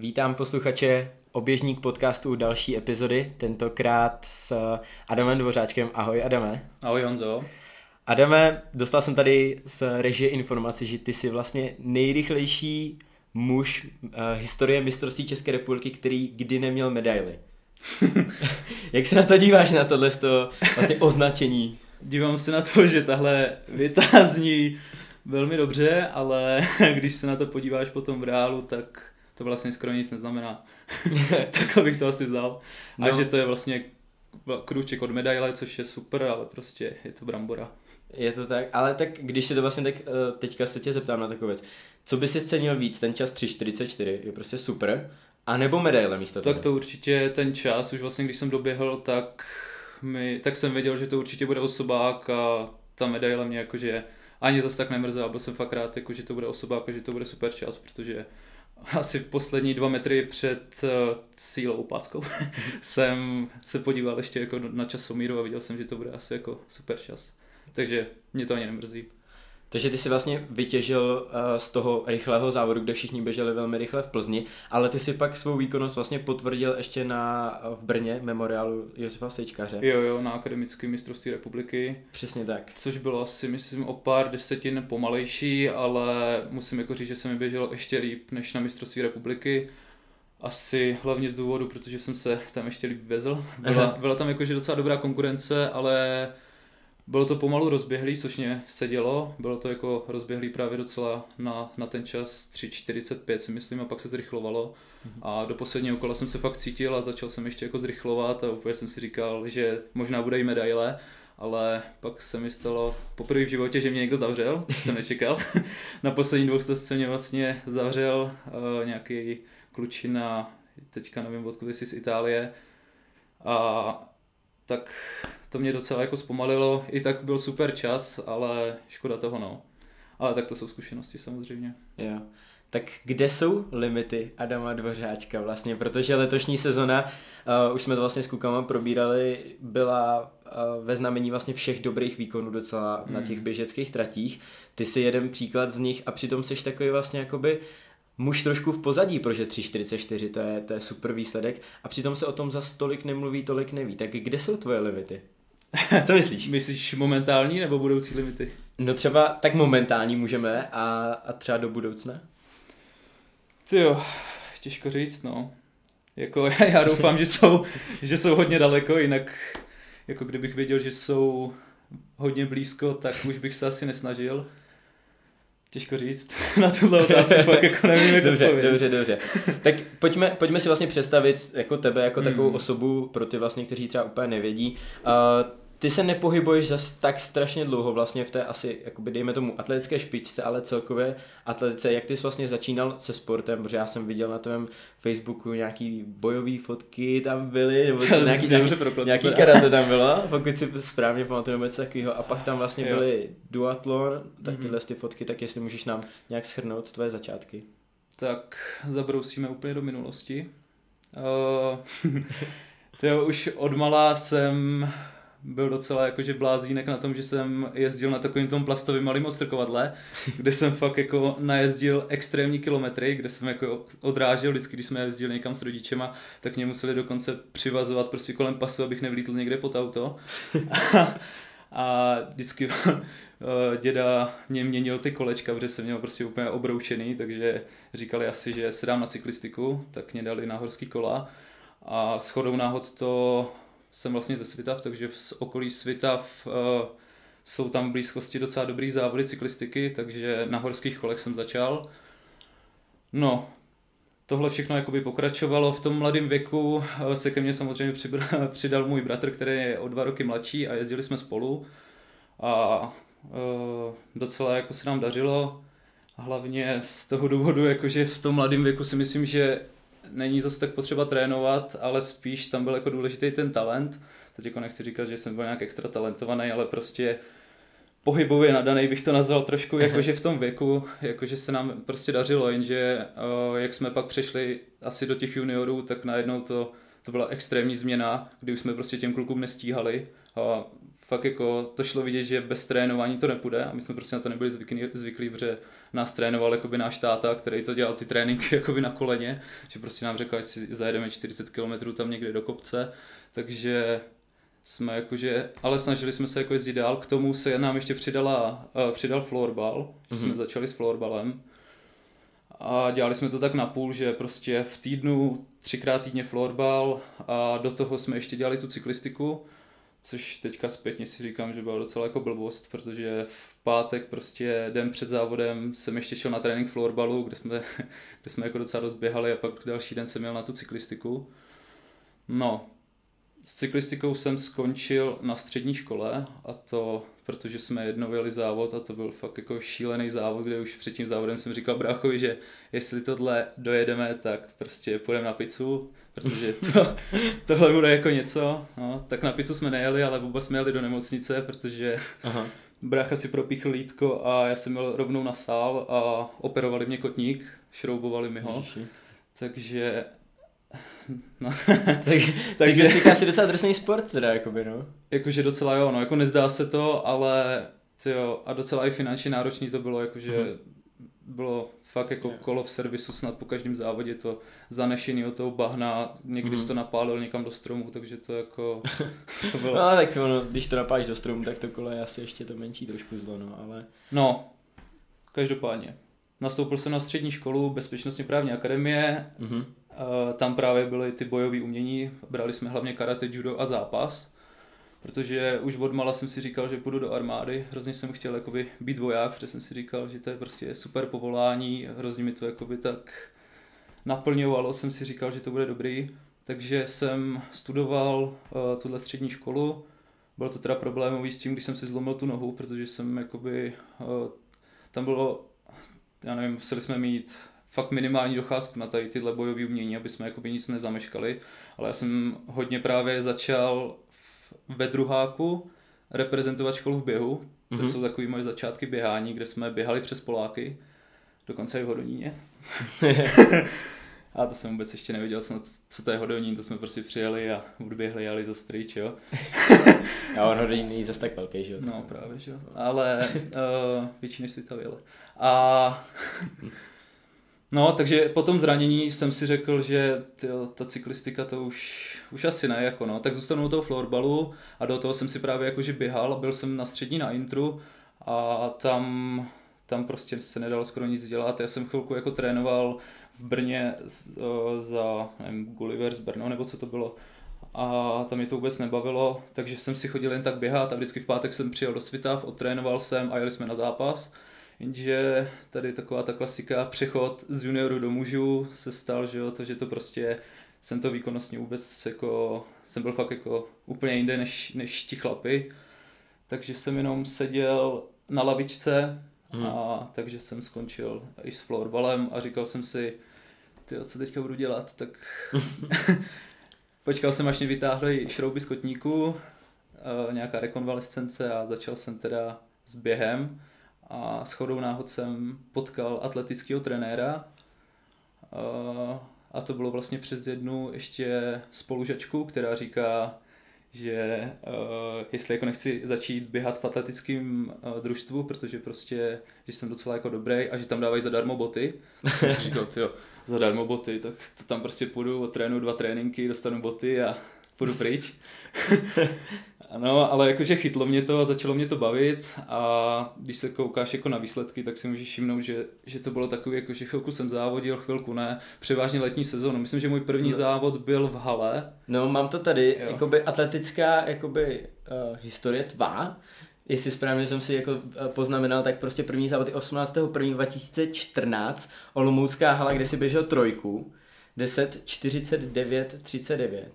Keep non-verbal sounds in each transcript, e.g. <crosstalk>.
Vítám posluchače oběžník podcastu další epizody, tentokrát s Adamem Dvořáčkem. Ahoj Adame. Ahoj Honzo. Adame, dostal jsem tady z režie informaci, že ty jsi vlastně nejrychlejší muž uh, historie mistrovství České republiky, který kdy neměl medaily. <laughs> Jak se na to díváš, na tohle vlastně označení? Dívám se na to, že tahle věta zní velmi dobře, ale <laughs> když se na to podíváš potom v reálu, tak to vlastně skoro nic neznamená. <laughs> <laughs> tak abych to asi vzal. A no. že to je vlastně krůček od medaile, což je super, ale prostě je to brambora. Je to tak, ale tak když se to vlastně tak eh, teďka se tě zeptám na takovou věc. Co by si cenil víc, ten čas 3.44 je prostě super, a nebo medaile místo toho? Tak to určitě ten čas, už vlastně když jsem doběhl, tak, mi, tak jsem věděl, že to určitě bude osobák a ta medaile mě jakože ani zase tak nemrzela, byl jsem fakt rád, jako, že to bude osobák a že to bude super čas, protože asi poslední dva metry před uh, sílou páskou <laughs> jsem se podíval ještě jako na časomíru a viděl jsem, že to bude asi jako super čas. Takže mě to ani nemrzí. Takže ty si vlastně vytěžil uh, z toho rychlého závodu, kde všichni běželi velmi rychle v Plzni, ale ty si pak svou výkonnost vlastně potvrdil ještě na, v Brně, memoriálu Josefa Sejčkaře. Jo, jo, na akademické mistrovství republiky. Přesně tak. Což bylo asi, myslím, o pár desetin pomalejší, ale musím jako říct, že se mi běželo ještě líp než na mistrovství republiky. Asi hlavně z důvodu, protože jsem se tam ještě líp vezl. Byla, byla tam jakože docela dobrá konkurence, ale bylo to pomalu rozběhlý, což mě sedělo. Bylo to jako rozběhlý právě docela na, na ten čas 3.45 si myslím a pak se zrychlovalo. Mm-hmm. A do posledního kola jsem se fakt cítil a začal jsem ještě jako zrychlovat a úplně jsem si říkal, že možná bude i medaile. Ale pak se mi stalo poprvé v životě, že mě někdo zavřel, což jsem nečekal. <laughs> na poslední dvou se mě vlastně zavřel uh, nějaký klučina, teďka nevím odkud jsi z Itálie. A tak to mě docela jako zpomalilo. I tak byl super čas, ale škoda toho no. Ale tak to jsou zkušenosti samozřejmě. Jo. Tak kde jsou limity Adama Dvořáčka vlastně, protože letošní sezona, uh, už jsme to vlastně s Kukama probírali, byla uh, ve znamení vlastně všech dobrých výkonů docela hmm. na těch běžeckých tratích. Ty si jeden příklad z nich a přitom jsi takový vlastně jakoby muž trošku v pozadí, protože 3.44 to je, to je super výsledek a přitom se o tom za tolik nemluví, tolik neví. Tak kde jsou tvoje limity? <laughs> Co myslíš? Myslíš momentální nebo budoucí limity? No třeba tak momentální můžeme a, a třeba do budoucna? Ty jo, těžko říct, no. Jako <laughs> já doufám, že jsou, že jsou hodně daleko, jinak jako kdybych věděl, že jsou hodně blízko, tak už bych se asi nesnažil. Těžko říct. <laughs> Na tuhle otázku fakt jako nevím, jak dobře, odpovědět. dobře, dobře. Tak pojďme, pojďme si vlastně představit jako tebe, jako takovou hmm. osobu pro ty vlastně, kteří třeba úplně nevědí. Uh, ty se nepohybuješ zas tak strašně dlouho vlastně v té asi, jakoby dejme tomu atletické špičce, ale celkově atletice. Jak ty jsi vlastně začínal se sportem, protože já jsem viděl na tvém Facebooku nějaký bojové fotky tam byly, nebo Co, nějaký, nějaký, nějaký karate tam bylo, pokud si správně pamatuju něco takového. A pak tam vlastně jo. byly duatlon, tak mhm. tyhle mm-hmm. ty fotky, tak jestli můžeš nám nějak schrnout tvoje začátky. Tak zabrousíme úplně do minulosti. Uh, <laughs> to už odmala jsem byl docela jakože blázínek na tom, že jsem jezdil na takovým tom plastovým malým ostrkovadle, kde jsem fakt jako najezdil extrémní kilometry, kde jsem jako odrážel vždycky, když jsme jezdili někam s rodičema, tak mě museli dokonce přivazovat prostě kolem pasu, abych nevlítl někde pod auto. A, a vždycky děda mě měnil ty kolečka, protože jsem měl prostě úplně obroušený, takže říkali asi, že se dám na cyklistiku, tak mě dali na horský kola a shodou náhod to jsem vlastně ze Svitav, takže v okolí Svitav uh, jsou tam v blízkosti docela dobrý závody cyklistiky, takže na horských kolech jsem začal. No, tohle všechno jakoby pokračovalo v tom mladém věku. Eh, se ke mně samozřejmě <laughs> přidal můj bratr, který je o dva roky mladší a jezdili jsme spolu. A uh, docela jako se nám dařilo. Hlavně z toho důvodu, jakože v tom mladém věku si myslím, že není zase tak potřeba trénovat, ale spíš tam byl jako důležitý ten talent. Teď jako nechci říkat, že jsem byl nějak extra talentovaný, ale prostě pohybově nadaný bych to nazval trošku, jakože v tom věku, jakože se nám prostě dařilo, jenže uh, jak jsme pak přešli asi do těch juniorů, tak najednou to, to byla extrémní změna, kdy už jsme prostě těm klukům nestíhali a fakt jako to šlo vidět, že bez trénování to nepůjde a my jsme prostě na to nebyli zvyklí, zvyklí protože nás trénoval jakoby náš táta, který to dělal ty tréninky <laughs> jakoby na koleně, že prostě nám řekl, ať si zajedeme 40 km tam někde do kopce, takže jsme jakože, ale snažili jsme se jako jezdit dál, k tomu se nám ještě přidala, uh, přidal florbal, že mm-hmm. jsme začali s florbalem a dělali jsme to tak na půl, že prostě v týdnu třikrát týdně florbal a do toho jsme ještě dělali tu cyklistiku, což teďka zpětně si říkám, že byla docela jako blbost, protože v pátek prostě den před závodem jsem ještě šel na trénink florbalu, kde jsme, <laughs> kde jsme jako docela rozběhali a pak další den jsem měl na tu cyklistiku. No, s cyklistikou jsem skončil na střední škole a to, protože jsme jednou jeli závod a to byl fakt jako šílený závod, kde už před tím závodem jsem říkal bráchovi, že jestli tohle dojedeme, tak prostě půjdeme na pizzu, protože to, <laughs> tohle bude jako něco. No, tak na pizzu jsme nejeli, ale vůbec jsme jeli do nemocnice, protože Aha. brácha si propíchl lítko a já jsem měl rovnou na sál a operovali mě kotník, šroubovali mi ho. Ježiši. Takže No. <laughs> tak, takže je asi docela drsný sport teda, jakoby, no. Jakože docela jo, no, jako nezdá se to, ale jo, a docela i finančně náročný to bylo, jakože mm-hmm. bylo fakt jako yeah. kolo v servisu snad po každém závodě to zanešený od toho bahna, někdy mm-hmm. to napálil někam do stromu, takže to jako <laughs> to bylo. no tak ono, když to napálíš do stromu, tak to kolo je asi ještě to menší trošku zlo, no, ale... No, každopádně. Nastoupil jsem na střední školu Bezpečnostně právní akademie, mm-hmm tam právě byly ty bojové umění, brali jsme hlavně karate, judo a zápas, protože už od mala jsem si říkal, že půjdu do armády, hrozně jsem chtěl jakoby být voják, protože jsem si říkal, že to je prostě super povolání, hrozně mi to jakoby tak naplňovalo, jsem si říkal, že to bude dobrý, takže jsem studoval uh, tuhle střední školu, bylo to teda problémový s tím, když jsem si zlomil tu nohu, protože jsem jakoby, uh, tam bylo, já nevím, museli jsme mít fakt minimální docházku na tady tyhle bojové umění, aby jsme jakoby nic nezameškali, ale já jsem hodně právě začal ve druháku reprezentovat školu v běhu, to mm-hmm. jsou takový moje začátky běhání, kde jsme běhali přes Poláky, dokonce i v Hodoníně. <laughs> a to jsem vůbec ještě nevěděl, co to je Hodonín, to jsme prostě přijeli a odběhli jeli zase pryč, jo. <laughs> a on Hodonín není zase tak velký, že jo. No právě, že jo. Ale <laughs> uh, větší než si to vyjeli. A No, takže po tom zranění jsem si řekl, že tyjo, ta cyklistika to už, už asi ne, jako no. Tak zůstanu u toho florbalu a do toho jsem si právě jakože běhal, byl jsem na střední na intru a tam, tam prostě se nedalo skoro nic dělat. Já jsem chvilku jako trénoval v Brně za, nevím, Gulliver z Brno, nebo co to bylo. A tam mě to vůbec nebavilo, takže jsem si chodil jen tak běhat a vždycky v pátek jsem přijel do Svitav, odtrénoval jsem a jeli jsme na zápas. Jenže tady taková ta klasika, přechod z junioru do mužů se stal, že jo, to, že to prostě jsem to výkonnostně vůbec jako, jsem byl fakt jako úplně jinde než, než ti chlapy. Takže jsem jenom seděl na lavičce hmm. a takže jsem skončil i s florbalem a říkal jsem si, ty co teďka budu dělat, tak <laughs> počkal jsem, až mě vytáhli šrouby z kotníku, nějaká rekonvalescence a začal jsem teda s během a s chodou náhod jsem potkal atletického trenéra a to bylo vlastně přes jednu ještě spolužačku, která říká, že uh, jestli jako nechci začít běhat v atletickém uh, družstvu, protože prostě, že jsem docela jako dobrý a že tam dávají zadarmo boty, říkal, jo, zadarmo boty, tak to tam prostě půjdu, trénu dva tréninky, dostanu boty a půjdu pryč. <laughs> Ano, ale jakože chytlo mě to a začalo mě to bavit a když se koukáš jako na výsledky, tak si můžeš všimnout, že, že to bylo takový, jako že chvilku jsem závodil, chvilku ne, převážně letní sezónu. Myslím, že můj první no. závod byl v hale. No, mám to tady, jo. jakoby atletická jakoby, uh, historie tvá, jestli správně jsem si jako eh, poznamenal, tak prostě první závod je 18.1.2014, Olomoucká hala, kde si běžel trojku, 10, 49, 39.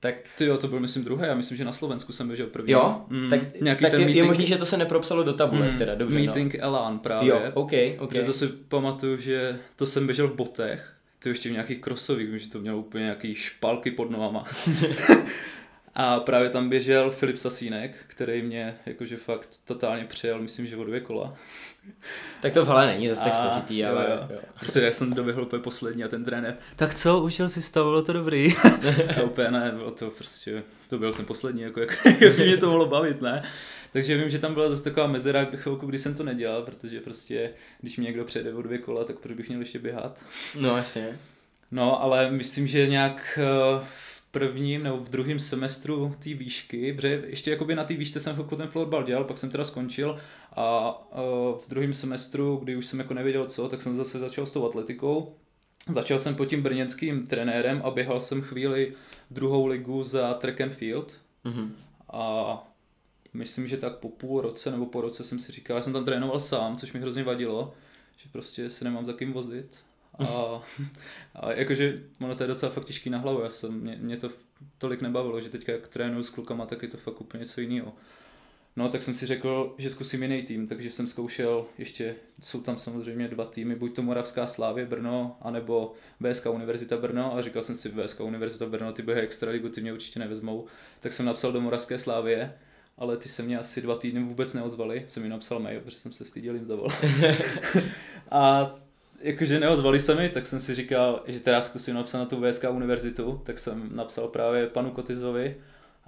Tak... Ty jo, to byl myslím druhý, já myslím, že na Slovensku jsem běžel první. Jo, mm, tak, nějaký tak ten je, meeting... je možný, že to se nepropsalo do tabulek mm, teda, dobře. No. Meeting no. Elan právě. Jo, ok, ok. Protože to si pamatuju, že to jsem běžel v botech, to ještě v nějakých krosových, vím, že to mělo úplně nějaký špalky pod nohama. <laughs> A právě tam běžel Filip Sasínek, který mě jakože fakt totálně přijel, myslím, že o dvě kola. <laughs> Tak to v hale není zase tak složitý, ale jo. jo. Prostě jak jsem doběhl úplně poslední a ten trenér, tak co, užil si stav, bylo to dobrý. <laughs> a úplně ne, bylo to prostě, to byl jsem poslední, jako, jak, jak mě to mohlo bavit, ne. Takže vím, že tam byla zase taková mezera chvilku, kdy jsem to nedělal, protože prostě, když mě někdo přejde o dvě kola, tak proč bych měl ještě běhat? No, jasně. No, ale myslím, že nějak uh, prvním nebo v druhém semestru té výšky, protože ještě jakoby na té výšce jsem chvilku ten florbal dělal, pak jsem teda skončil a uh, v druhém semestru, kdy už jsem jako nevěděl co, tak jsem zase začal s tou atletikou. Začal jsem pod tím brněnským trenérem a běhal jsem chvíli druhou ligu za track and field. Mm-hmm. A myslím, že tak po půl roce nebo po roce jsem si říkal, já jsem tam trénoval sám, což mi hrozně vadilo, že prostě se nemám za kým vozit a, a jakože ono to je docela fakt těžký na hlavu, já jsem, mě, mě to tolik nebavilo, že teďka jak trénuju s klukama, tak je to fakt úplně něco jiného. No, tak jsem si řekl, že zkusím jiný tým, takže jsem zkoušel ještě, jsou tam samozřejmě dva týmy, buď to Moravská Slávě Brno, anebo BSK Univerzita Brno a říkal jsem si, BSK Univerzita Brno, ty extra extraligu, ty mě určitě nevezmou, tak jsem napsal do Moravské Slávě, ale ty se mě asi dva týdny vůbec neozvali, jsem mi napsal mail, protože jsem se styděl jim zavolat. <laughs> a jakože neozvali se mi, tak jsem si říkal, že teda zkusím napsat na tu VSK univerzitu, tak jsem napsal právě panu Kotizovi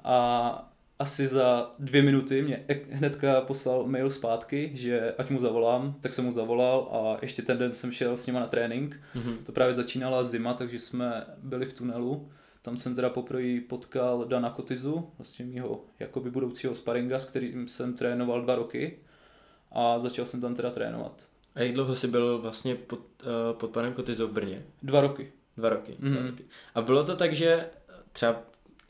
a asi za dvě minuty mě hnedka poslal mail zpátky, že ať mu zavolám, tak jsem mu zavolal a ještě ten den jsem šel s nima na trénink. Mm-hmm. To právě začínala zima, takže jsme byli v tunelu. Tam jsem teda poprvé potkal Dana Kotizu, vlastně mýho jakoby budoucího sparinga, s kterým jsem trénoval dva roky a začal jsem tam teda trénovat. A jak dlouho jsi byl vlastně pod, uh, pod panem Kotizou v Brně? Dva roky. Dva roky, mm-hmm. dva mhm. roky. A bylo to tak, že třeba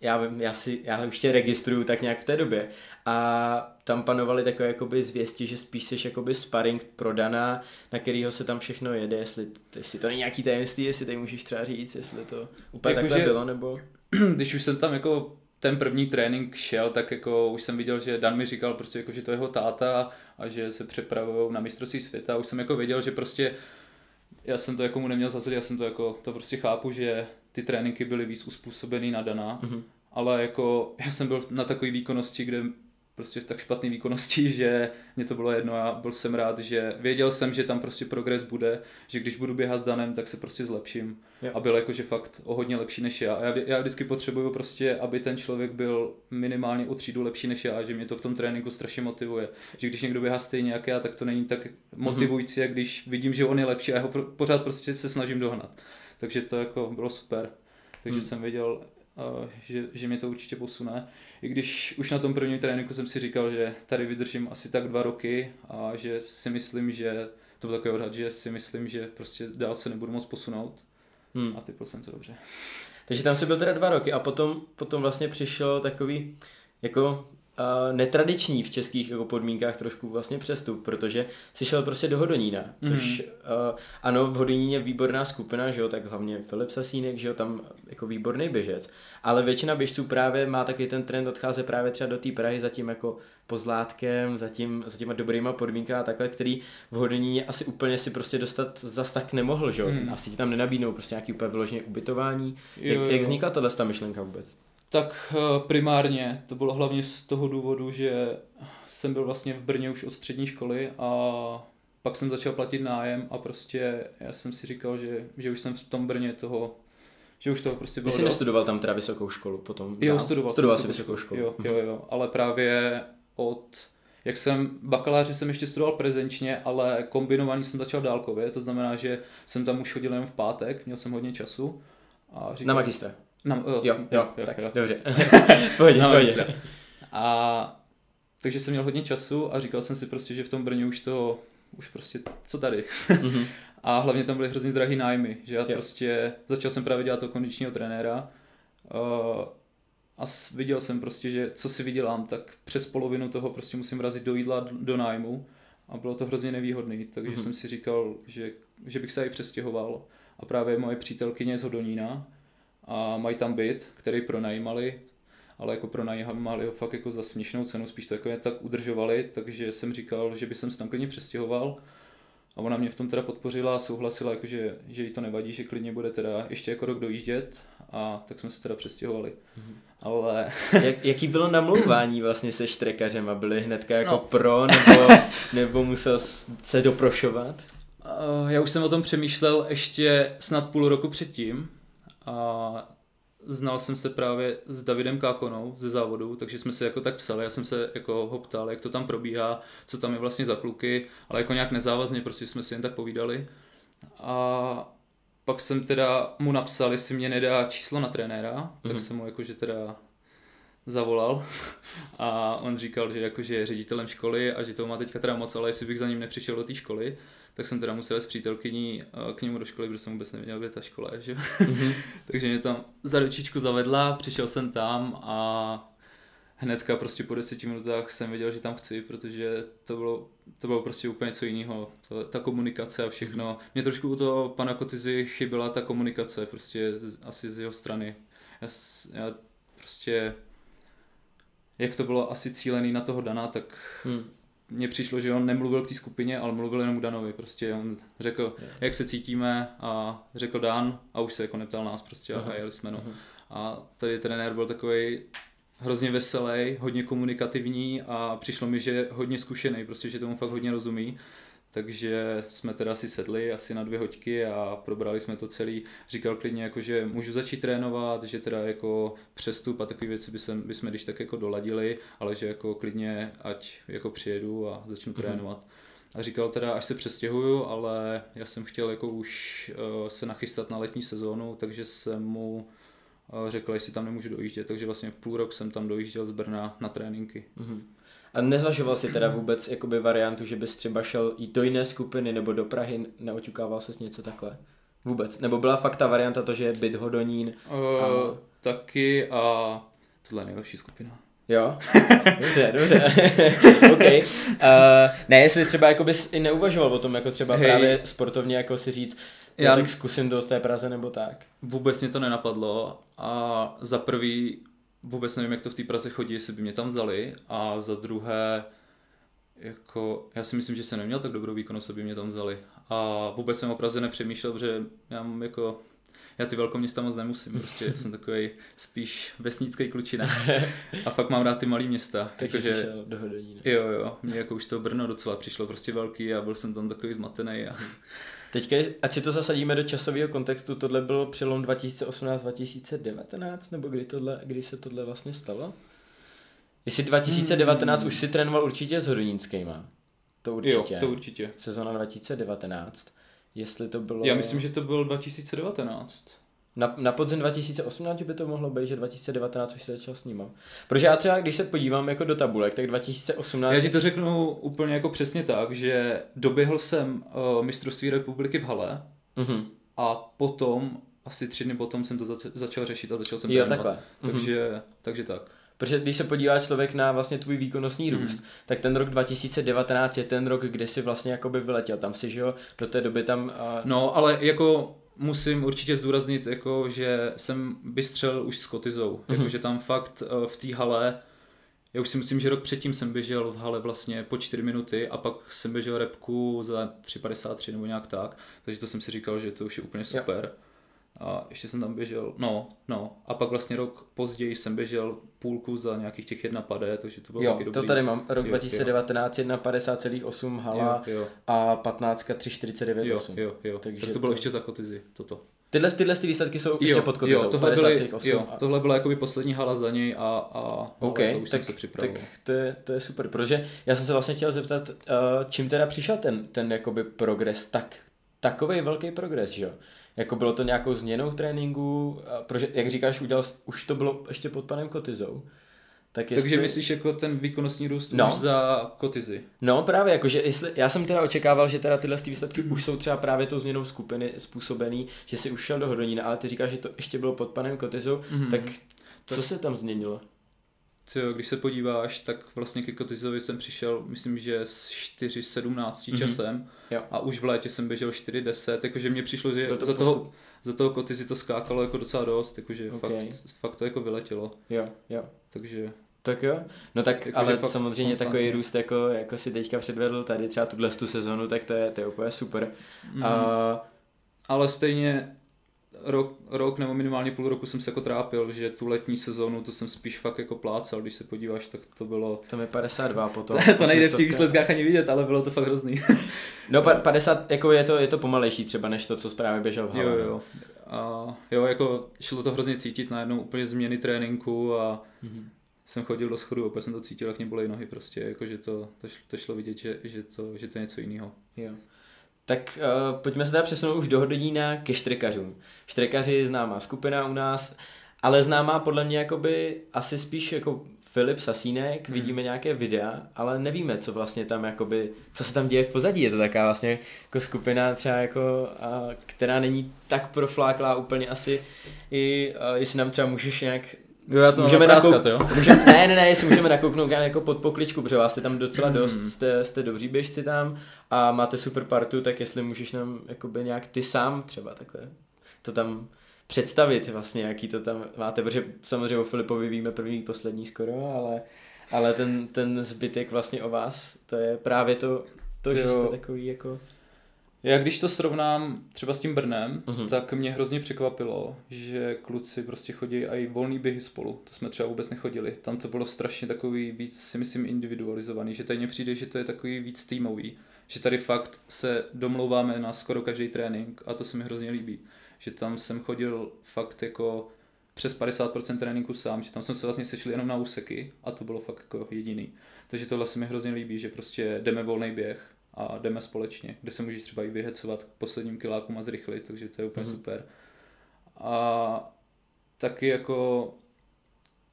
já vím, já si, já už tě registruju tak nějak v té době a tam panovaly takové jakoby zvěsti, že spíš jsi jakoby sparring pro Dana, na kterýho se tam všechno jede, jestli, jestli to není nějaký tajemství, jestli tady můžeš třeba říct, jestli to úplně jako takhle že, bylo, nebo... <clears throat> Když už jsem tam jako ten první trénink šel, tak jako už jsem viděl, že Dan mi říkal prostě jako, že to je jeho táta a že se připravují na mistrovství světa. Už jsem jako věděl, že prostě já jsem to jako mu neměl za já jsem to jako, to prostě chápu, že ty tréninky byly víc uspůsobený na Dana, mm-hmm. ale jako já jsem byl na takové výkonnosti, kde prostě v tak špatné výkonnosti, <laughs> že mě to bylo jedno. Já byl jsem rád, že věděl jsem, že tam prostě progres bude, že když budu běhat s Danem, tak se prostě zlepším. Jo. A byl jakože fakt o hodně lepší než já. A já, já vždycky potřebuju prostě, aby ten člověk byl minimálně o třídu lepší než já, že mě to v tom tréninku strašně motivuje. Že když někdo běhá stejně jak já, tak to není tak motivující, mm-hmm. jak když vidím, že on je lepší a já ho pořád prostě se snažím dohnat. Takže to jako bylo super. Takže hmm. jsem věděl, že, že mě to určitě posune. I když už na tom prvním tréninku jsem si říkal, že tady vydržím asi tak dva roky a že si myslím, že to byl takový odhad, že si myslím, že prostě dál se nebudu moc posunout. Hmm. A typl jsem to dobře. Takže tam si byl teda dva roky a potom, potom vlastně přišel takový jako uh, netradiční v českých jako podmínkách trošku vlastně přestup, protože si šel prostě do Hodonína, což mm. uh, ano, v Hodoníně je výborná skupina, že jo, tak hlavně Filip Sasínek, že jo, tam jako výborný běžec, ale většina běžců právě má taky ten trend odcházet právě třeba do té Prahy zatím jako pozlátkem, zatím, za těma dobrýma podmínkami a takhle, který v Hodoníně asi úplně si prostě dostat zas tak nemohl, že jo, mm. asi ti tam nenabídnou prostě nějaký úplně vyloženě ubytování. Jo, jak, jo. jak vznikla tahle ta myšlenka vůbec? Tak eh, primárně to bylo hlavně z toho důvodu, že jsem byl vlastně v Brně už od střední školy a pak jsem začal platit nájem a prostě já jsem si říkal, že, že už jsem v tom Brně toho, že už toho prostě bylo Ty jsi nestudoval tam teda vysokou školu potom? Jo, studoval, studoval jsem vysokou školu. Jo, jo, jo, ale právě od, jak jsem, bakaláři jsem ještě studoval prezenčně, ale kombinovaný jsem začal dálkově, to znamená, že jsem tam už chodil jen v pátek, měl jsem hodně času. A říkal, Na magistra? Na, jo, jo, jo, jo, tak jo. dobře. pohodě, na pohodě. A takže jsem měl hodně času a říkal jsem si prostě, že v tom Brně už to, už prostě, co tady? Mm-hmm. <laughs> a hlavně tam byly hrozně drahý nájmy, že já jo. prostě, začal jsem právě dělat toho kondičního trenéra uh, a viděl jsem prostě, že co si vydělám, tak přes polovinu toho prostě musím vrazit do jídla, do nájmu a bylo to hrozně nevýhodný, takže mm-hmm. jsem si říkal, že, že bych se i přestěhoval a právě moje přítelkyně z Hodonína, a mají tam byt, který pronajímali, ale jako pronajímali ho fakt jako za směšnou cenu, spíš to jako je tak udržovali, takže jsem říkal, že by jsem se tam klidně přestěhoval. A ona mě v tom teda podpořila a souhlasila, jako že, že jí to nevadí, že klidně bude teda ještě jako rok dojíždět a tak jsme se teda přestěhovali. Mm-hmm. Ale... <laughs> Jak, jaký bylo namlouvání vlastně se štrekařem a byli hnedka jako no. pro nebo, <laughs> nebo musel se doprošovat? Uh, já už jsem o tom přemýšlel ještě snad půl roku předtím a znal jsem se právě s Davidem Kákonou ze závodu, takže jsme se jako tak psali, já jsem se jako ho ptal, jak to tam probíhá, co tam je vlastně za kluky, ale jako nějak nezávazně, prostě jsme si jen tak povídali. A pak jsem teda mu napsal, jestli mě nedá číslo na trenéra, mm-hmm. tak mhm. jsem mu jakože teda zavolal <laughs> a on říkal, že jakože je ředitelem školy a že to má teďka teda moc, ale jestli bych za ním nepřišel do té školy, tak jsem teda musel s přítelkyní eh, k němu do školy, protože jsem vůbec nevěděl, kde ta škola je, že? Mm-hmm. <laughs> Takže mě tam za ručičku zavedla, přišel jsem tam a hnedka prostě po deseti minutách jsem věděl, že tam chci, protože to bylo, to bylo prostě úplně něco jiného. To, ta komunikace a všechno. Mě trošku u toho pana Kotizy chyběla ta komunikace, prostě z, asi z jeho strany. Já, já prostě, jak to bylo asi cílený na toho Dana, tak hmm mně přišlo, že on nemluvil k té skupině, ale mluvil jenom k Danovi. Prostě on řekl, yeah. jak se cítíme a řekl Dan a už se jako neptal nás prostě uh-huh. a jeli jsme no. Uh-huh. A tady trenér byl takový hrozně veselý, hodně komunikativní a přišlo mi, že hodně zkušený, prostě, že tomu fakt hodně rozumí. Takže jsme teda si sedli asi na dvě hoďky a probrali jsme to celý. Říkal klidně, jako, že můžu začít trénovat, že teda jako přestup a takové věci by by jsme když tak jako doladili, ale že jako klidně ať jako přijedu a začnu mm-hmm. trénovat. A říkal teda, až se přestěhuju, ale já jsem chtěl jako už uh, se nachystat na letní sezónu, takže jsem mu uh, řekl, jestli tam nemůžu dojíždět, takže vlastně půl rok jsem tam dojížděl z Brna na tréninky. Mm-hmm. A nezvažoval si teda vůbec jakoby variantu, že bys třeba šel jít do jiné skupiny nebo do Prahy, neoťukával ses něco takhle? Vůbec. Nebo byla fakt ta varianta to, že je byt Hodonín? Uh, a... Taky a tohle je nejlepší skupina. Jo? Dobře, dobře. <laughs> OK. Uh, ne, jestli třeba jako bys i neuvažoval o tom, jako třeba hey. právě sportovně jako si říct, já tak zkusím do té Praze nebo tak. Vůbec mě to nenapadlo a za prvý vůbec nevím, jak to v té Praze chodí, jestli by mě tam vzali a za druhé jako, já si myslím, že jsem neměl tak dobrou výkonnost, aby mě tam vzali. A vůbec jsem o Praze nepřemýšlel, protože já mám jako, já ty velkoměsta moc nemusím, prostě <laughs> jsem takový spíš vesnický klučina. <laughs> A fakt mám rád ty malé města. Takže že, do Hodonína. Jo, jo, mě jako už to Brno docela přišlo prostě velký a byl jsem tam takový zmatený. A... <laughs> Teďka, ať si to zasadíme do časového kontextu, tohle byl přelom 2018-2019, nebo kdy, tohle, kdy se tohle vlastně stalo? Jestli 2019 hmm. už si trénoval určitě s Hodonínskýma. To určitě. Jo, to určitě. Sezona 2019. Jestli to bylo... Já myslím, že to byl 2019. Na, na podzim 2018 by to mohlo být, že 2019 už se začal s ním. Protože já třeba, když se podívám jako do tabulek, tak 2018... Já ti to řeknu úplně jako přesně tak, že doběhl jsem uh, mistrovství republiky v Hale mm-hmm. a potom, asi tři dny potom jsem to zač- začal řešit a začal jsem jo, takhle. Takže, mm-hmm. takže tak. Protože když se podívá člověk na vlastně tvůj výkonnostní mhm. růst, mm. tak ten rok 2019 je ten rok, kde si vlastně jakoby vyletěl. Tam si, že jo, do té doby tam... Uh... No, ale jako musím určitě zdůraznit, jako, že jsem bystřel už s Kotizou. Mm-hmm. Jako, že tam fakt uh, v té hale, já už si myslím, že rok předtím jsem běžel v hale vlastně po 4 minuty a pak jsem běžel repku za 3,53 nebo nějak tak. Takže to jsem si říkal, že to už je úplně super. Jo a ještě jsem tam běžel, no, no, a pak vlastně rok později jsem běžel půlku za nějakých těch jedna padé, takže to bylo jo, dobrý. to tady mám, rok jo, 2019 1,50,8 hala jo, jo. a 15 3,49,8. Jo, jo, jo, takže tak to bylo to... ještě za kotizy, toto. Tyhle, tyhle ty výsledky jsou jo, ještě pod kotizou, jo, tohle, byly, jo, a... tohle byla jakoby poslední hala za něj a, a okay, to už tak, jsem se připravil. Tak to je, to je super, protože já jsem se vlastně chtěl zeptat, uh, čím teda přišel ten, ten jakoby progres, tak takový velký progres, že jo? Jako bylo to nějakou změnou v tréninku, protože, jak říkáš, udělal, už to bylo ještě pod panem Kotizou. Tak jestli... Takže myslíš jako ten výkonnostní růst no. už za kotizy? No právě, jakože jestli, já jsem teda očekával, že teda tyhle výsledky mm. už jsou třeba právě tou změnou skupiny způsobený, že si už šel do Hodonína, ale ty říkáš, že to ještě bylo pod panem Kotizou, mm. tak co se tam změnilo? Co, když se podíváš, tak vlastně ke Kotizovi jsem přišel, myslím, že s 4.17 mm-hmm. časem jo. a už v létě jsem běžel 4.10, jakože mě přišlo, že to za, toho, za toho Kotizy to skákalo jako docela dost, jakože okay. fakt, fakt to jako vyletělo. Jo, jo. Takže... Tak jo, no tak jako, ale samozřejmě konstantně. takový růst, jako, jako si teďka předvedl tady třeba tuhle tu sezonu, tak to je, to je úplně super. Mm. A... Ale stejně rok, rok nebo minimálně půl roku jsem se jako trápil, že tu letní sezónu to jsem spíš fakt jako plácal, když se podíváš, tak to bylo... Tam je 52 potom. <laughs> To, to nejde v těch výsledkách ani vidět, ale bylo to fakt hrozný. <laughs> no 50, jako je to, je to pomalejší třeba než to, co právě běžel v Jo, jo. A jo, jako šlo to hrozně cítit najednou úplně změny tréninku a mm-hmm. jsem chodil do schodu, opět jsem to cítil, jak mě bolej nohy prostě, jako že to, to, šlo, to šlo vidět, že, že, to, že to je něco jiného. Jo. Tak uh, pojďme se teda přesunout už do Hodonína ke štrekařům. Štrekaři je známá skupina u nás, ale známá podle mě jakoby asi spíš jako Filip Sasínek, hmm. vidíme nějaké videa, ale nevíme, co vlastně tam jakoby, co se tam děje v pozadí. Je to taková vlastně jako skupina třeba jako, a, která není tak profláklá úplně asi i, a, jestli nám třeba můžeš nějak Jo, já to můžeme nakouk... jo? <laughs> Můžeme, ne, ne, ne, jestli můžeme nakouknout jako pod pokličku, protože vás jste tam docela hmm. dost, jste, jste dobří běžci tam a máte super partu, tak jestli můžeš nám jakoby nějak ty sám třeba takhle to tam představit vlastně, jaký to tam máte, protože samozřejmě o Filipovi víme první, poslední skoro, ale, ale ten, ten zbytek vlastně o vás, to je právě to, to že jste takový jako... Já když to srovnám třeba s tím Brnem, uh-huh. tak mě hrozně překvapilo, že kluci prostě chodí i volný běhy spolu. To jsme třeba vůbec nechodili. Tam to bylo strašně takový víc, si myslím, individualizovaný. Že tady mně přijde, že to je takový víc týmový. Že tady fakt se domlouváme na skoro každý trénink a to se mi hrozně líbí. Že tam jsem chodil fakt jako přes 50% tréninku sám, že tam jsem se vlastně sešli jenom na úseky a to bylo fakt jako jediný. Takže tohle se mi hrozně líbí, že prostě jdeme volný běh a jdeme společně, kde se můžeš třeba i vyhecovat k posledním kilákům a zrychlit, takže to je úplně mm-hmm. super. A taky jako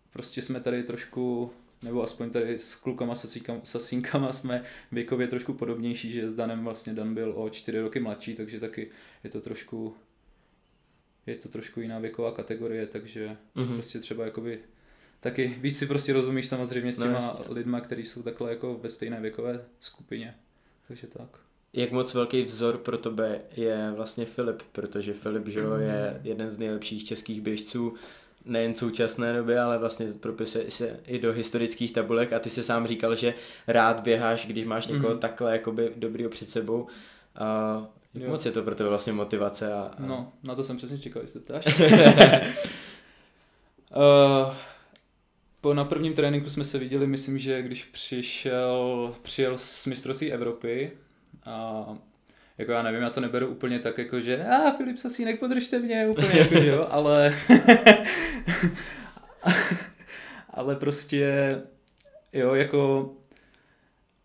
prostě jsme tady trošku, nebo aspoň tady s klukama sasínkama <laughs> jsme věkově trošku podobnější, že s Danem vlastně Dan byl o čtyři roky mladší, takže taky je to trošku je to trošku jiná věková kategorie, takže mm-hmm. prostě třeba jakoby taky víc si prostě rozumíš samozřejmě s no, těma no, lidma, kteří jsou takhle jako ve stejné věkové skupině. Takže tak. Jak moc velký vzor pro tebe je vlastně Filip, protože Filip že mm. je jeden z nejlepších českých běžců, nejen současné době, ale vlastně propisuje se i do historických tabulek a ty si sám říkal, že rád běháš, když máš někoho mm. takhle jakoby dobrýho před sebou. A jak jo. moc je to pro tebe vlastně motivace? A, a... No, na to jsem přesně čekal, jestli ptáš. uh, <laughs> <laughs> <laughs> po na prvním tréninku jsme se viděli, myslím, že když přišel, přijel z mistrovství Evropy a jako já nevím, já to neberu úplně tak jako, že a ah, Filip Sasínek, podržte mě, úplně jako, že jo, ale <laughs> ale prostě jo, jako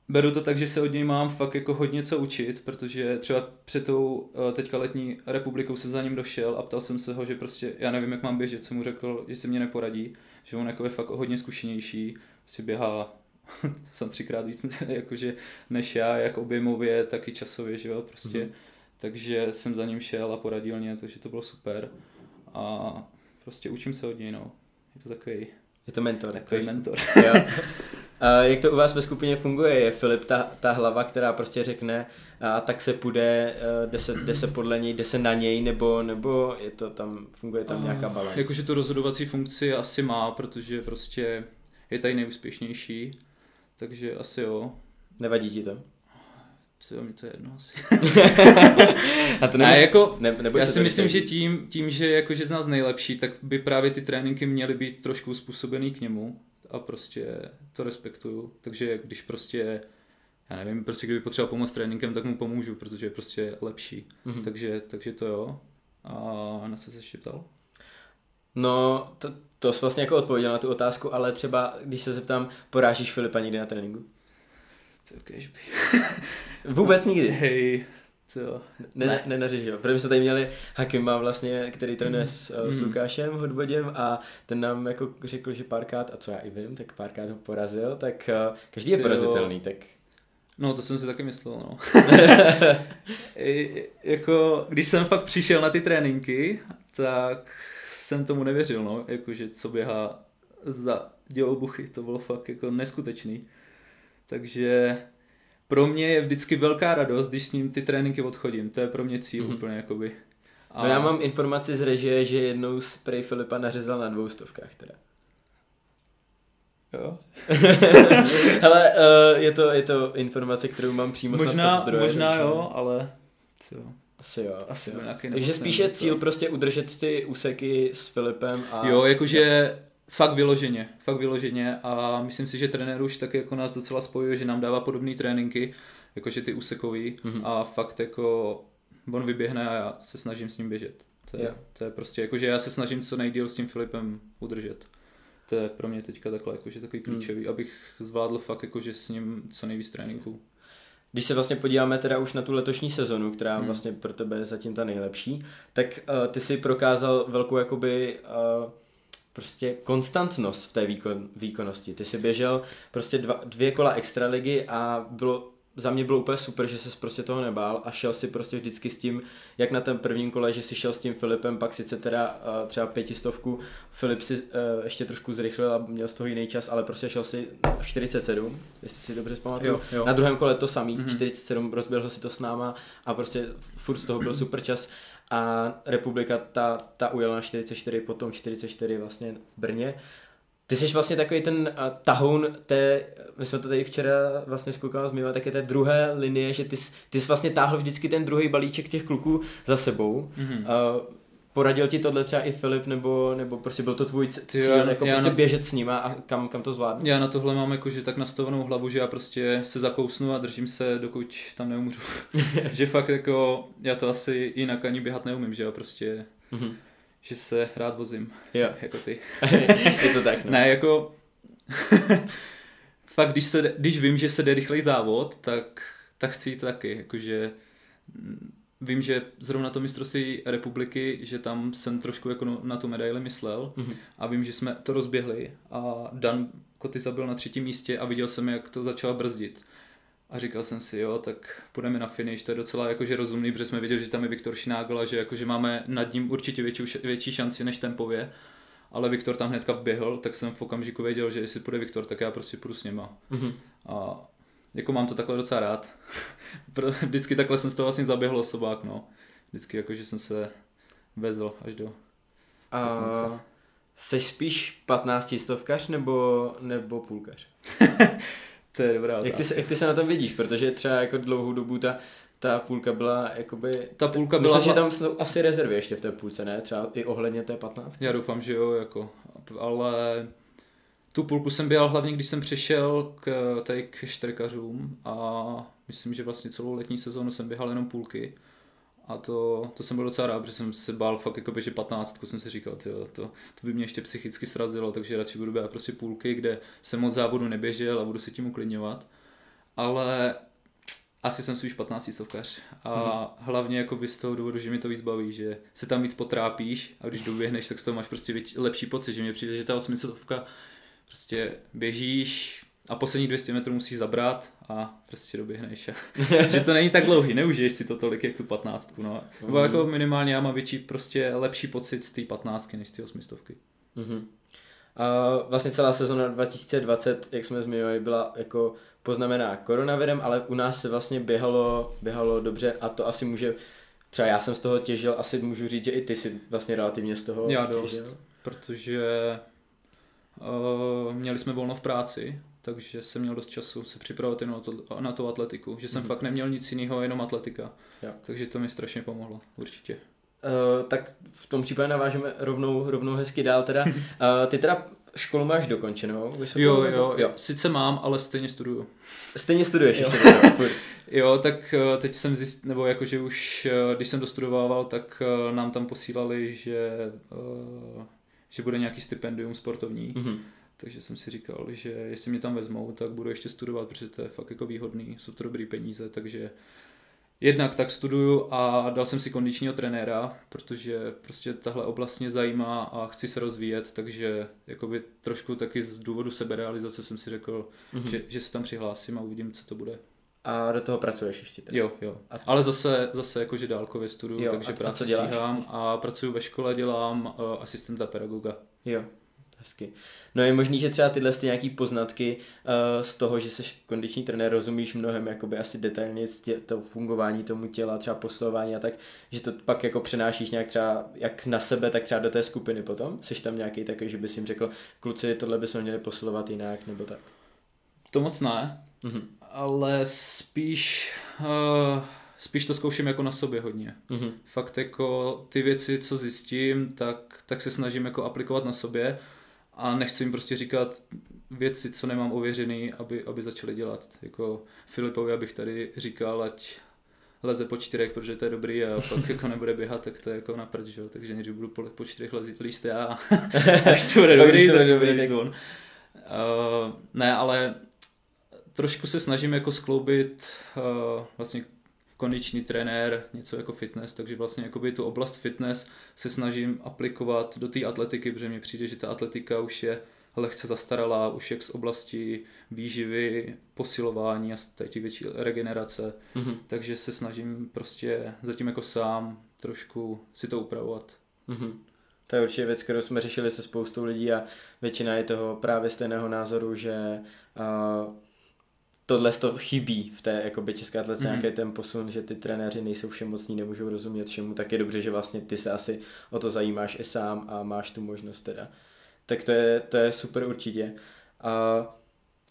beru to tak, že se od něj mám fakt jako hodně co učit, protože třeba před tou eh, teďka letní republikou jsem za ním došel a ptal jsem se ho, že prostě já nevím, jak mám běžet, jsem mu řekl, že se mě neporadí, že on jako je fakt hodně zkušenější, si běhá <laughs> jsem třikrát víc <laughs> jakože, než já, jak objemově, tak i časově, že jo, prostě. Mm-hmm. Takže jsem za ním šel a poradil mě, takže to bylo super. A prostě učím se od něj, no. Je to takový... Je to mentor. Takový mentor. Jo. <laughs> A jak to u vás ve skupině funguje? Je Filip ta, ta hlava, která prostě řekne, a tak se půjde, eh, jde se, jde se podle něj, jde se na něj, nebo, nebo je to tam, funguje tam nějaká balance? Jakože tu rozhodovací funkci asi má, protože prostě je tady nejúspěšnější, takže asi jo. Nevadí ti to? Co mi to je jedno asi. <laughs> a to nemysl... jako, ne, já si myslím, že tím, tím, že jakože z nás nejlepší, tak by právě ty tréninky měly být trošku způsobený k němu a prostě to respektuju. Takže když prostě, já nevím, prostě kdyby potřeboval pomoct tréninkem, tak mu pomůžu, protože je prostě lepší. Mm-hmm. Takže, takže to jo. A na co se ještě ptal? No, to, to jsi vlastně jako odpověděl na tu otázku, ale třeba, když se zeptám, porážíš Filipa někdy na tréninku? Co by. Vůbec nikdy? Hej, co? Ne, ne. nenařešil. Protože jsme tady měli Hakima vlastně, který trénuje mm. s, mm. s Lukášem Hodbodem a ten nám jako řekl, že párkrát, a co já i vím, tak párkrát ho porazil, tak uh, každý je porazitelný, tak... No, to jsem si taky myslel, no. <laughs> I, jako, když jsem fakt přišel na ty tréninky, tak jsem tomu nevěřil, no, jakože co běhá za dělobuchy, to bylo fakt jako neskutečný. Takže pro mě je vždycky velká radost, když s ním ty tréninky odchodím, to je pro mě cíl mm-hmm. úplně jakoby. A... No já mám informaci z režie, že jednou spray Filipa nařezal na dvoustovkách teda. Jo. <laughs> Ale uh, je, to, je to informace, kterou mám přímo možná, zdroje. Možná takže... jo, ale... Jo. Asi jo. Asi jo. Takže nemocný spíš je nebo co. cíl prostě udržet ty úseky s Filipem a... Jo, jakože fakt vyloženě, fakt vyloženě a myslím si, že trenér už taky jako nás docela spojuje, že nám dává podobné tréninky, jakože ty úsekový Mhm. a fakt jako on vyběhne a já se snažím s ním běžet. To je, Jo. to je prostě, jakože já se snažím co nejdíl s tím Filipem udržet. To je pro mě teďka takhle jakože takový Hmm. klíčový, abych zvládl fakt jakože s ním co nejvíc tréninků. Když se vlastně podíváme teda už na tu letošní sezonu, která Hmm. vlastně pro tebe je zatím ta nejlepší, tak uh, ty si prokázal velkou jakoby uh, prostě konstantnost v té výkon, výkonnosti. Ty si běžel prostě dva, dvě kola extraligy a bylo za mě bylo úplně super, že ses prostě toho nebál a šel si prostě vždycky s tím, jak na tom prvním kole, že si šel s tím Filipem, pak sice teda uh, třeba pětistovku, Filip si uh, ještě trošku zrychlil a měl z toho jiný čas, ale prostě šel si 47, jestli si dobře jo. Na druhém kole to samý, Mhm. mm-hmm. 47, rozběhl si to s náma a prostě furt z toho byl super čas a republika ta, ta ujela na 44, potom 44 vlastně v Brně. Ty jsi vlastně takový ten uh, tahoun té, my jsme to tady včera vlastně s klukama zmiňovali, také té druhé linie, že ty, jsi- ty jsi vlastně táhl vždycky ten druhý balíček těch kluků za sebou. Mhm. Uh, poradil ti tohle třeba i Filip, nebo, nebo prostě byl to tvůj cíl, jako prostě na- běžet s nima a kam, kam to zvládne? Já na tohle mám jakože tak nastavenou hlavu, že já prostě se zakousnu a držím se, dokud tam neumřu. <laughs> že fakt jako, já to asi jinak ani běhat neumím, že já prostě, Mhm. že se rád vozím, Jo, jako ty. <laughs> je to tak. No. Ne, jako, <laughs> fakt když, se, když vím, že se jde rychlej závod, tak, tak chci jít taky, jakože vím, že zrovna to mistrovství republiky, že tam jsem trošku jako na tu medaili myslel Mhm. a vím, že jsme to rozběhli a Dan Kotyza byl na třetím místě a viděl jsem, jak to začalo brzdit. A říkal jsem si, jo, tak půjdeme na finish, to je docela jakože rozumný, protože jsme viděli, že tam je Viktor Šinágl a že jakože máme nad ním určitě větší, větší šanci než tempově. Ale Viktor tam hnedka vběhl, tak jsem v okamžiku věděl, že jestli půjde Viktor, tak já prostě půjdu s něma. Mhm. A jako mám to takhle docela rád. <laughs> Vždycky takhle jsem z toho vlastně zaběhl osobák, no. Vždycky jako, že jsem se vezl až do A konce. seš spíš 15 stovkař nebo, nebo půlkař? <laughs> To je dobrá Jak ty, otázka. se, jak ty se na tom vidíš? Protože třeba jako dlouhou dobu ta, ta půlka byla jakoby... Ta půlka byla... Myslím, že tam jsou asi rezervy ještě v té půlce, ne? Třeba i ohledně té 15. Já doufám, že jo, jako, ale tu půlku jsem běhal hlavně, když jsem přišel k, tady k štrkařům a myslím, že vlastně celou letní sezónu jsem běhal jenom půlky. A to, to jsem byl docela rád, protože jsem se bál fakt jako že 15, jsem si říkal, tyjo, to, to by mě ještě psychicky srazilo, takže radši budu běhat prostě půlky, kde jsem moc závodu neběžel a budu se tím uklidňovat. Ale asi jsem spíš 15 stovkař a hmm. hlavně jako z toho důvodu, že mi to víc baví, že se tam víc potrápíš a když doběhneš, tak z toho máš prostě větší, lepší pocit, že mi přijde, že ta 800 prostě běžíš a poslední 200 metrů musíš zabrat a prostě doběhneš. <laughs> Že to není tak dlouhý, neužiješ si to tolik, jak tu 15. No. Nebo jako minimálně já mám větší, prostě lepší pocit z té 15 než z té 800. Mhm. A vlastně celá sezona 2020, jak jsme zmiňovali, byla jako poznamená koronavirem, ale u nás se vlastně běhalo, běhalo dobře a to asi může, třeba já jsem z toho těžil, asi můžu říct, že i ty si vlastně relativně z toho Já dost. těžil. protože uh, měli jsme volno v práci, takže jsem měl dost času se připravovat jenom na, tu atletiku, že jsem Mhm. mm-hmm. fakt neměl nic jiného, jenom atletika. Jo. Takže to mi strašně pomohlo, určitě. Uh, tak v tom případě navážeme rovnou, rovnou hezky dál teda. Uh, <laughs> ty teda školu máš dokončenou? vysokou, Jo, jo, jo, sice mám, ale stejně studuju. Stejně studuješ Jo. ještě. <laughs> Jo, tak eh, teď jsem zjistil, nebo jakože už, eh, když jsem dostudovával, tak eh, nám tam posílali, že, eh, že bude nějaký stipendium sportovní. Mhm. Takže jsem si říkal, že jestli mě tam vezmou, tak budu ještě studovat, protože to je fakt jako výhodný, jsou to dobrý peníze, takže jednak tak studuju a dal jsem si kondičního trenéra, protože prostě tahle oblast mě zajímá a chci se rozvíjet, takže jakoby trošku taky z důvodu seberealizace jsem si řekl, Mhm. že, že se tam přihlásím a uvidím, co to bude. A do toho pracuješ ještě teda. Jo, jo. A co- Ale zase, zase jakože dálkově studuju, Jo, takže a- práci co děláš? stíhám a pracuji ve škole, dělám uh, asistenta pedagoga. Jo, hezky. No je možný, že třeba tyhle ty nějaký poznatky uh, z toho, že jsi kondiční trenér, rozumíš mnohem jakoby asi detailně tě, to fungování tomu těla, třeba posilování a tak, že to pak jako přenášíš nějak třeba jak na sebe, tak třeba do té skupiny potom? Jsi tam nějaký takový, že bys jim řekl, kluci, tohle bychom měli posilovat jinak, nebo tak? To moc ne, Mhm. Ale spíš uh, spíš to zkouším jako na sobě hodně. Mhm. Fakt jako ty věci, co zjistím, tak, tak se snažím jako aplikovat na sobě a nechci jim prostě říkat věci, co nemám ověřený, aby, aby začali dělat. Jako Filipovi, abych tady říkal, ať leze po čtyřech, protože to je dobrý a pak <laughs> jako nebude běhat, tak to je jako na prd, že takže nejdřív budu po, po čtyřech lezit líst já a <laughs> až to bude dobrý, to tak bude dobrý, tak- tak... Uh, ne, ale trošku se snažím jako skloubit uh, vlastně kondiční trenér, něco jako fitness, takže vlastně jakoby tu oblast fitness se snažím aplikovat do té atletiky, protože mně přijde, že ta atletika už je lehce zastaralá, už jak z oblasti výživy, posilování a těch větší regenerace, Mhm. takže se snažím prostě zatím jako sám trošku si to upravovat. Mhm. To je určitě věc, kterou jsme řešili se spoustou lidí a většina je toho právě stejného názoru, že uh, tohle to chybí v té jakoby, české atletice, Mhm. mm-hmm. nějaký ten posun, že ty trenéři nejsou všemocní, nemůžou rozumět všemu, tak je dobře, že vlastně ty se asi o to zajímáš i sám a máš tu možnost teda. Tak to je, to je super určitě. A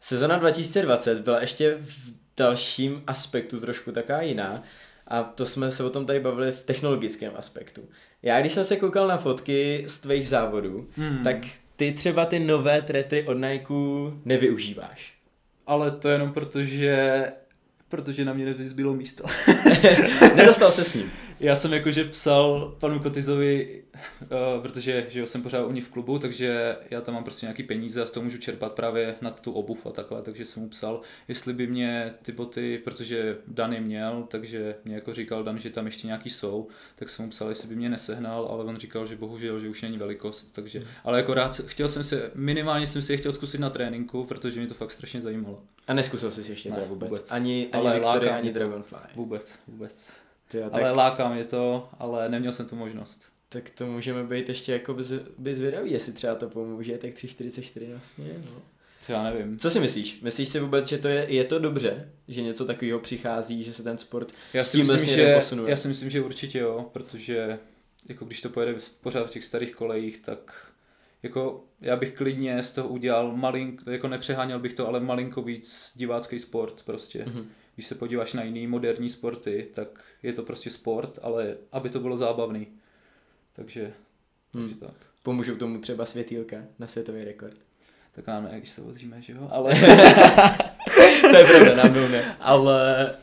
sezona 2020 byla ještě v dalším aspektu trošku taká jiná a to jsme se o tom tady bavili v technologickém aspektu. Já když jsem se koukal na fotky z tvých závodů, Hmm. tak ty třeba ty nové trety od Nike nevyužíváš. Ale to jenom proto, že protože na mě nevyzbylo místo. <laughs> Nedostal se s ním. Já jsem jakože psal panu Kotizovi, uh, protože že jo, jsem pořád u ní v klubu, takže já tam mám prostě nějaký peníze a z toho můžu čerpat právě na tu obuv a takhle, takže jsem mu psal, jestli by mě ty boty, protože Dan je měl, takže mě jako říkal Dan, že tam ještě nějaký jsou, tak jsem mu psal, jestli by mě nesehnal, ale on říkal, že bohužel, že už není velikost, takže, ale jako rád, chtěl jsem se, minimálně jsem si je chtěl zkusit na tréninku, protože mě to fakt strašně zajímalo. A neskusil jsi ještě Ne, teda vůbec. vůbec. Ani, ani Ale Victory, ani to. Dragonfly. Vůbec, vůbec. Tyjo, tak, Ale láká mě to, ale neměl jsem tu možnost. tak to můžeme být ještě jako bez, bez zvědaví, jestli třeba to pomůže, tak 3.44 vlastně, no. Co já nevím. Co si myslíš? Myslíš si vůbec, že to je, je to dobře, že něco takového přichází, že se ten sport Já si, myslím, směrem že, posunuje? já si myslím, že určitě jo, protože jako když to pojede v- pořád v těch starých kolejích, tak jako já bych klidně z toho udělal malink, jako nepřeháněl bych to, ale malinko víc divácký sport prostě. Mhm. Když se podíváš na jiný moderní sporty, tak je to prostě sport, ale aby to bylo zábavný. Takže, Hmm. takže tak. pomůžou tomu třeba světýlka na světový rekord. Tak nám ne, když se vozíme, že jo, <laughs> ale... <laughs> to je pravda, nám ne. Ale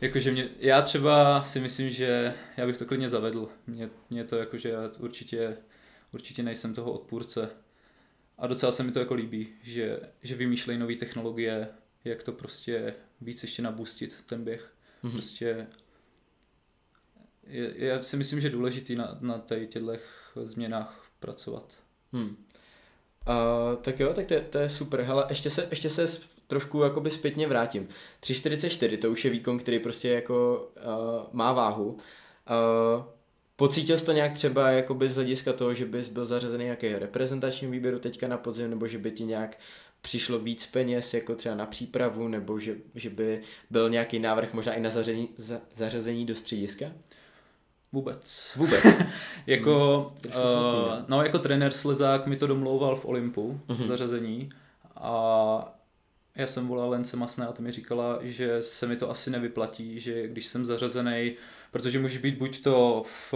jakože mě, já třeba si myslím, že já bych to klidně zavedl. Mě, mě to jakože já určitě, určitě nejsem toho odpůrce. A docela se mi to jako líbí, že, že vymýšlejí nové technologie, jak to prostě víc ještě nabustit, ten běh. Mhm. Prostě je, já si myslím, že je důležitý na, na těchto změnách pracovat. Hmm. Uh, tak jo, tak to, je- to je super. Hele, ještě se, ještě se trošku jakoby zpětně vrátím. 3.44, to už je výkon, který prostě jako uh, má váhu. Uh, pocítil jsi to nějak třeba jakoby z hlediska toho, že bys byl zařazený nějakého reprezentačního výběru teďka na podzim, nebo že by ti nějak přišlo víc peněz jako třeba na přípravu, nebo že, že by byl nějaký návrh možná i na zařazení, za, zařazení do střediska? Vůbec. Vůbec. <laughs> Jako, smutný, uh, no jako trenér Slezák mi to domlouval v Olympu, Mhm. zařazení a já jsem volal Lence Masné a to mi říkala, že se mi to asi nevyplatí, že když jsem zařazený, protože můžeš být buď to v,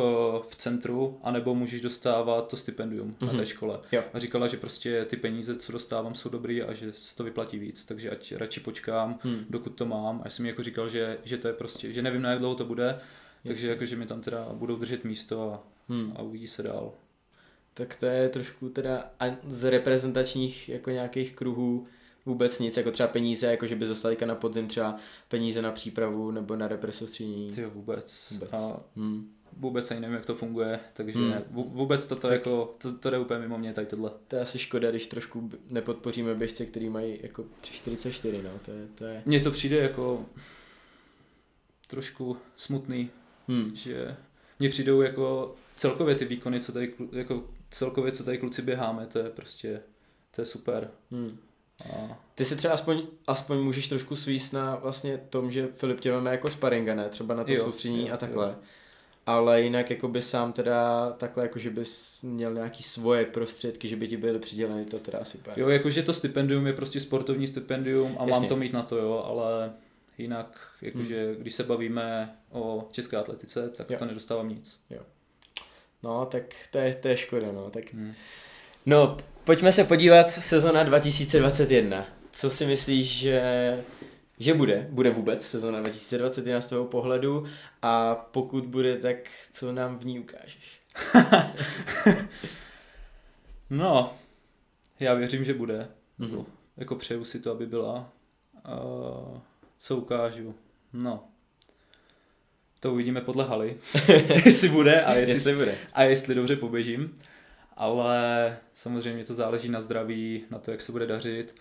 v centru, anebo můžeš dostávat to stipendium na Mhm. té škole. Jo. A říkala, že prostě ty peníze, co dostávám, jsou dobrý a že se to vyplatí víc, takže ať radši počkám, Hmm. dokud to mám. A já jsem jí jako říkal, že, že to je prostě, že nevím, na jak dlouho to bude, takže jako, že mi tam teda budou držet místo a, Hmm. a uvidí se dál. Tak to je trošku teda z reprezentačních jako nějakých kruhů vůbec nic, jako třeba peníze, jako že by dostali na podzim třeba peníze na přípravu nebo na represostříní. Ty vůbec. Vůbec. A Hmm. vůbec ani nevím, jak to funguje, takže Hmm. vůbec toto Tak- jako, to, to jde úplně mimo mě tady tohle. To je asi škoda, když trošku nepodpoříme běžce, který mají jako 3,44, no, to je, to je, Mně to přijde jako trošku smutný, hmm. že mně přijdou jako celkově ty výkony, co tady, jako celkově, co tady kluci běháme, to je prostě, to je super. Hmm. A Ty si třeba aspoň, aspoň můžeš trošku svíst na vlastně tom, že Filip tě veme jako sparinga, ne? Třeba na to Jo, soustředění jo, a takhle. jo. Ale jinak jako by sám teda takhle, jako že bys měl nějaký svoje prostředky, že by ti byly přiděleny, to teda super. jo, jakože to stipendium je prostě sportovní stipendium a Jasně. mám to mít na to, jo, ale jinak, jakože když se bavíme o české atletice, tak Jo. to nedostávám nic. No, tak to je, to je škoda, no. Tak, Hmm. no, pojďme se podívat sezona 2021. Co si myslíš, že, že bude? Bude vůbec sezona 2021 z toho pohledu? A pokud bude, tak co nám v ní ukážeš? <laughs> No, já věřím, že bude. Mhm. Jako přeju si to, aby byla. Uh, co ukážu? No. To uvidíme podle haly, <laughs> jestli bude a jestli, Jestli bude. a jestli dobře poběžím. Ale samozřejmě to záleží na zdraví, na to, jak se bude dařit.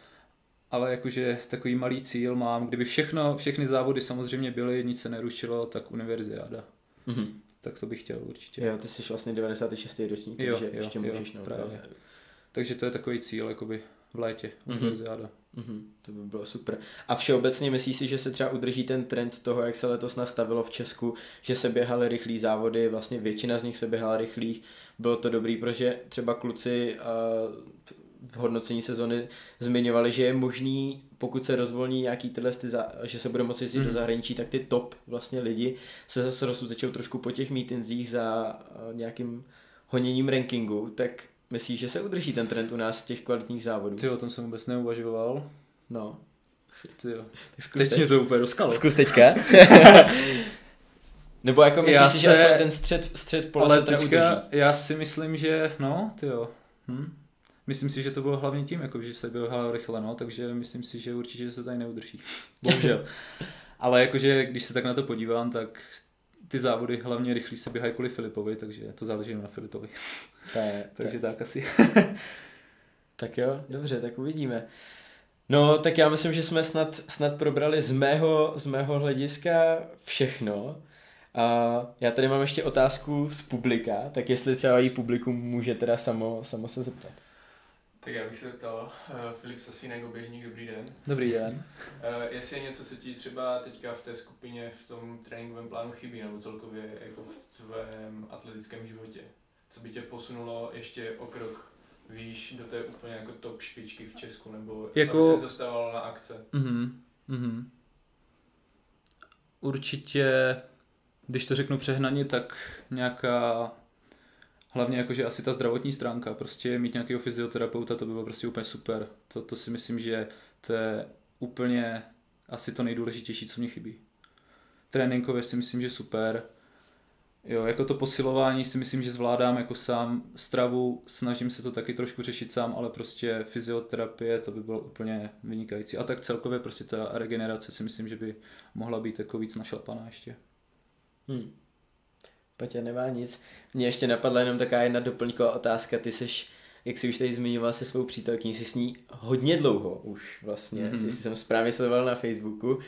Ale jakože takový malý cíl mám, kdyby všechno, všechny závody samozřejmě byly, nic se nerušilo, tak univerziáda. Mhm. Tak to bych chtěl určitě. Jo, ty jsi vlastně 96. ročník, Jo, takže jo, ještě jo, můžeš na právě. Takže to je takový cíl, jakoby v létě, Mhm. univerziáda. Mhm, to by bylo super. A všeobecně myslíš si, že se třeba udrží ten trend toho, jak se letos nastavilo v Česku, že se běhaly rychlý závody, vlastně většina z nich se běhala rychlých. Bylo to dobrý, protože třeba kluci a v hodnocení sezony zmiňovali, že je možný, pokud se rozvolní nějaký tyhle, ty za, že se bude moci jezdit Mhm. do zahraničí, tak ty top vlastně lidi se zase rozutečou trošku po těch meetingsích za a, nějakým honěním rankingu, tak myslíš, že se udrží ten trend u nás z těch kvalitních závodů? Ty o tom jsem vůbec neuvažoval. No. Ty jo. <laughs> Tak zkus Teď teď. mě to úplně doskalo. Zkus teďka. <laughs> Nebo jako myslíš Já si, že se- aspoň ten střed, střed pole Ale se teďka udrží? já si myslím, že no, ty jo. Hm? Myslím si, že to bylo hlavně tím, jako, že se běhalo rychle, no, takže myslím si, že určitě se tady neudrží. Bohužel. <laughs> Ale jakože, když se tak na to podívám, tak ty závody hlavně rychlí se běhají kvůli Filipovi, takže to záleží na Filipovi. <laughs> To je, Takže tak asi. <laughs> Tak jo, dobře, tak uvidíme. No, tak já myslím, že jsme snad, snad probrali z mého, z mého hlediska všechno. A já tady mám ještě otázku z publika, tak jestli třeba jí publikum může teda samo, samo se zeptat. Tak já bych se zeptal, uh, Filip Sasínek, oběžník, dobrý den. Dobrý den. Uh, jestli je něco, co ti třeba teďka v té skupině, v tom tréninkovém plánu chybí, nebo celkově jako v tvém atletickém životě? Co by tě posunulo ještě o krok výš do té úplně jako top špičky v Česku, nebo Jako- aby se dostával na akce? Mhm. Mhm. Určitě, když to řeknu přehnaně, tak nějaká, hlavně jakože asi ta zdravotní stránka, prostě mít nějakého fyzioterapeuta, to by bylo prostě úplně super. To, to si myslím, že to je úplně asi to nejdůležitější, co mě chybí. Tréninkově si myslím, že super. Jo, jako to posilování si myslím, že zvládám jako sám stravu, snažím se to taky trošku řešit sám, ale prostě fyzioterapie, to by bylo úplně vynikající. A tak celkově prostě ta regenerace si myslím, že by mohla být jako víc našlapaná ještě. Hm. Petě nemá nic. Mně ještě napadla jenom taková jedna doplňková otázka. Ty seš, jak jsi už tady zmiňoval se svou přítelkyní, jsi s ní hodně dlouho už vlastně. Mm-hmm. Mhm. Ty jsi jsem správně sledoval na Facebooku.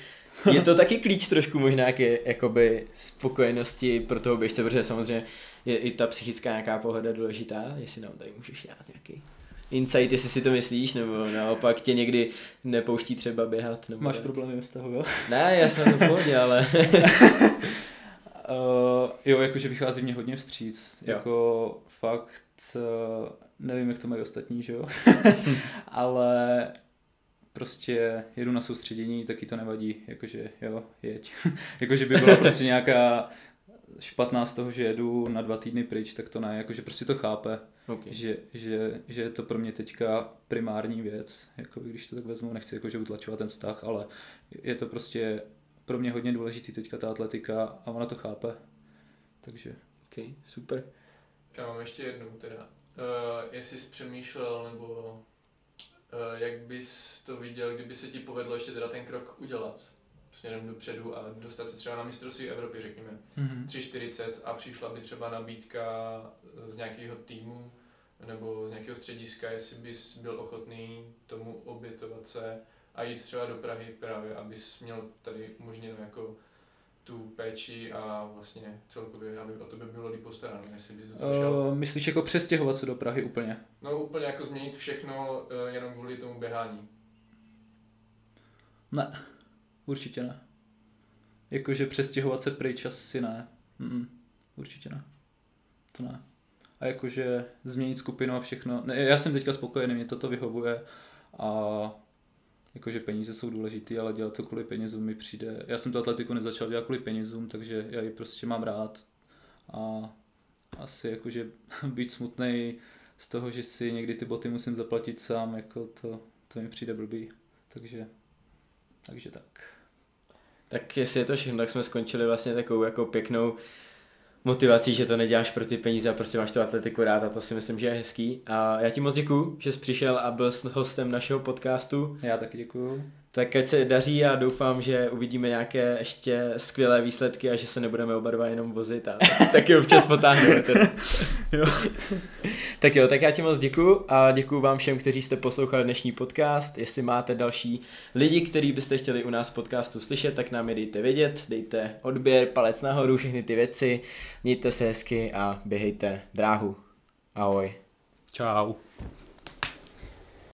Je to taky klíč trošku možná k jakoby spokojenosti pro toho běžce, protože samozřejmě je i ta psychická nějaká pohoda důležitá, jestli nám tady můžeš dát nějaký insight, jestli si to myslíš, nebo naopak tě někdy nepouští třeba běhat. Nebo Máš tak. problémy ve vztahu, jo? Ne, já jsem v pohodě, ale... <laughs> <laughs> Jo, jakože vychází mě hodně vstříc. Jo. Jako fakt, uh, nevím, jak to mají ostatní, že jo? <laughs> Ale prostě jedu na soustředění, taky to nevadí, jakože jo, jeď. <laughs> jakože by byla prostě nějaká špatná z toho, že jedu na dva týdny pryč, tak to ne, jakože prostě to chápe, okay. že, že, že je to pro mě teďka primární věc, jako když to tak vezmu, nechci jakože utlačovat ten vztah, ale je to prostě pro mě hodně důležitý teďka ta atletika a ona to chápe. Takže ok, super. Já mám ještě jednu teda. Uh, jestli jsi přemýšlel, nebo uh, jak bys to viděl, kdyby se ti povedlo ještě teda ten krok udělat směrem dopředu a dostat se třeba na mistrovství Evropy, řekněme, mm-hmm. 3,40 a přišla by třeba nabídka eh, z nějakého týmu nebo z nějakého střediska, jestli bys byl ochotný tomu obětovat se a jít třeba do Prahy právě, abys měl tady umožněno jako tu péči a vlastně celkově, aby o tebe bylo líp postaráno, jestli bys do toho šel. uh, myslíš jako přestěhovat se do Prahy úplně? No úplně jako změnit všechno eh, jenom kvůli tomu běhání. Ne, určitě ne. Jakože přestěhovat se pryč asi ne. Mm, určitě ne. To ne. A jakože změnit skupinu a všechno. Ne, já jsem teďka spokojený, mě toto vyhovuje a jakože peníze jsou důležitý, ale dělat to kvůli penězům mi přijde. Já jsem to atletiku nezačal dělat kvůli penězům, takže já ji prostě mám rád a asi jakože <laughs> být smutný z toho, že si někdy ty boty musím zaplatit sám, jako to, to mi přijde blbý. Takže, takže tak. Tak jestli je to všechno, tak jsme skončili vlastně takovou jako pěknou motivací, že to neděláš pro ty peníze a prostě máš tu atletiku rád a to si myslím, že je hezký. A já ti moc děkuju, že jsi přišel a byl s hostem našeho podcastu. Já taky děkuju. Tak ať se daří a doufám, že uvidíme nějaké ještě skvělé výsledky a že se nebudeme oba dva jenom vozit a taky občas potáhneme. <laughs> jo. tak jo, tak já ti moc děkuju a děkuju vám všem, kteří jste poslouchali dnešní podcast. Jestli máte další lidi, který byste chtěli u nás podcastu slyšet, tak nám je dejte vědět, dejte odběr, palec nahoru, všechny ty věci, mějte se hezky a běhejte dráhu. Ahoj. Ciao.